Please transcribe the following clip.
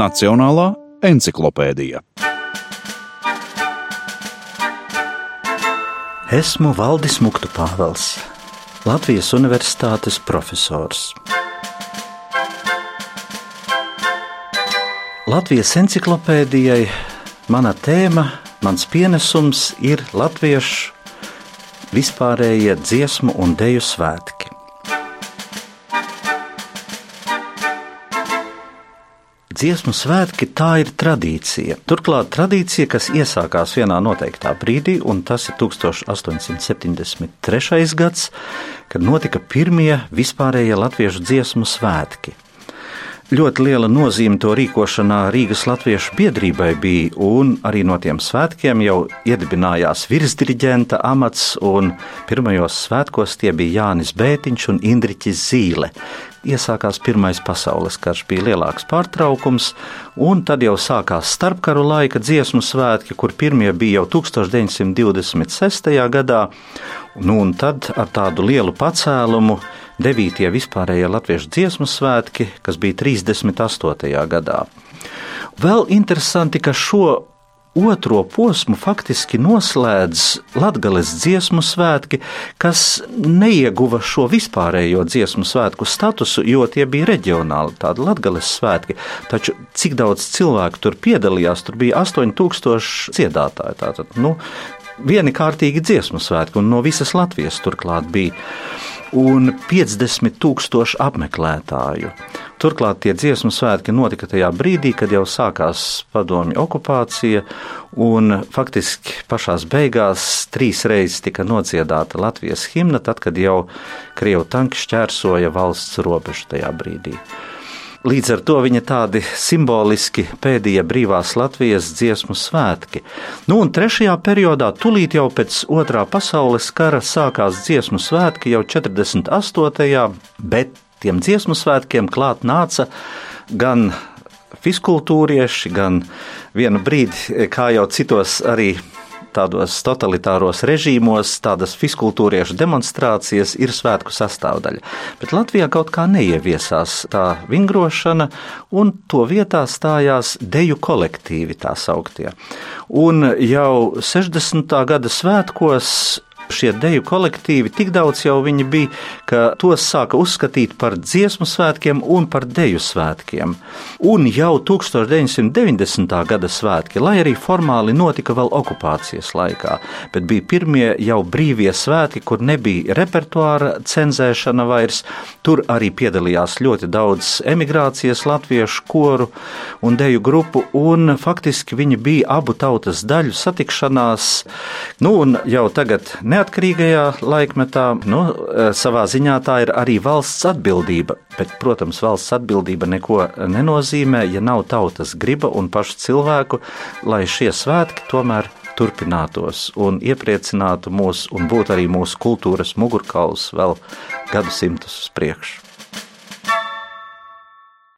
Nacionālā encyklopēdija. Esmu Valdis Muktupāvels, Latvijas Universitātes profesors. Latvijas encyklopēdijai mana tēma, mans pienesums ir latviešu vispārējie dziesmu un deju svētki. Dziesmu svētki tā ir tradīcija. Turklāt tradīcija, kas iesākās vienā noteiktā brīdī, un tas ir 1873. gads, kad notika pirmie vispārējie latviešu dziesmu svētki. Ļoti liela nozīme to rīkošanā Rīgas Latviešu biedrībai bija, un arī no tiem svētkiem jau iedibinājās virsdirigenta amats, un pirmajos svētkos tie bija Jānis Bētiņš un Indriķis Zīle. Iesākās Pirmais pasaules karš, bija lielāks pārtraukums, un tad jau sākās starpkaru laika dziesmu svētki, kur pirmie bija jau 1926. gadā, nu, un tad ar tādu lielu pacēlumu 9. vispārējie latviešu dziesmu svētki, kas bija 38. gadā. Vēl interesanti, ka šo otro posmu faktiski noslēdz Latvijas dziesmu svētki, kas neieguva šo vispārējo dziesmu svētku statusu, jo tie bija reģionāli, tādi Latvijas svētki. Taču cik daudz cilvēku tur piedalījās, tur bija 8000 dziedātāji. Tātad, nu, vieni kārtīgi dziesmu svētki, un no visas Latvijas turklāt bija un 50 tūkstoši apmeklētāju. Turklāt tie dziesmu svētki notika tajā brīdī, kad jau sākās padomju okupācija, un faktiski pašās beigās trīs reizes tika nodziedāta Latvijas himna, tad, kad jau Krievu tanki šķērsoja valsts robežu tajā brīdī. Līdz ar to viņa tādi simboliski pēdējie brīvās Latvijas dziesmu svētki. Nu, un trešajā periodā, tūlīt jau pēc otrā pasaules kara, sākās dziesmu svētki jau 48. bet tiem dziesmu svētkiem klāt nāca gan fiskultūrieši, gan vienu brīdi, kā jau citos arī tādos totalitāros režīmos tādas fiskultūriešu demonstrācijas ir svētku sastāvdaļa. Bet Latvijā kaut kā neieviesās tā vingrošana, un to vietā stājās deju kolektīvi tā sauktie. Un jau 60. gada svētkos šie deju kolektīvi tik daudz jau viņi bija, ka tos sāka uzskatīt par dziesmu svētkiem un par deju svētkiem. Un jau 1990. gada svētki, lai arī formāli notika vēl okupācijas laikā, bet bija pirmie jau brīvie svētki, kur nebija repertuāra cenzēšana vairs. Tur arī piedalījās ļoti daudz emigrācijas latviešu koru un deju grupu, un faktiski viņi bija abu tautas daļu satikšanās. Nu, un jau tagad ne neatkarīgajā laikmetā, nu, e, savā ziņā tā ir arī valsts atbildība. Bet, protams, valsts atbildība neko nenozīmē, ja nav tautas griba un pašu cilvēku, lai šie svētki tomēr turpinātos un iepriecinātu mūs un būtu arī mūsu kultūras mugurkauls vēl gadsimtus uz priekšu.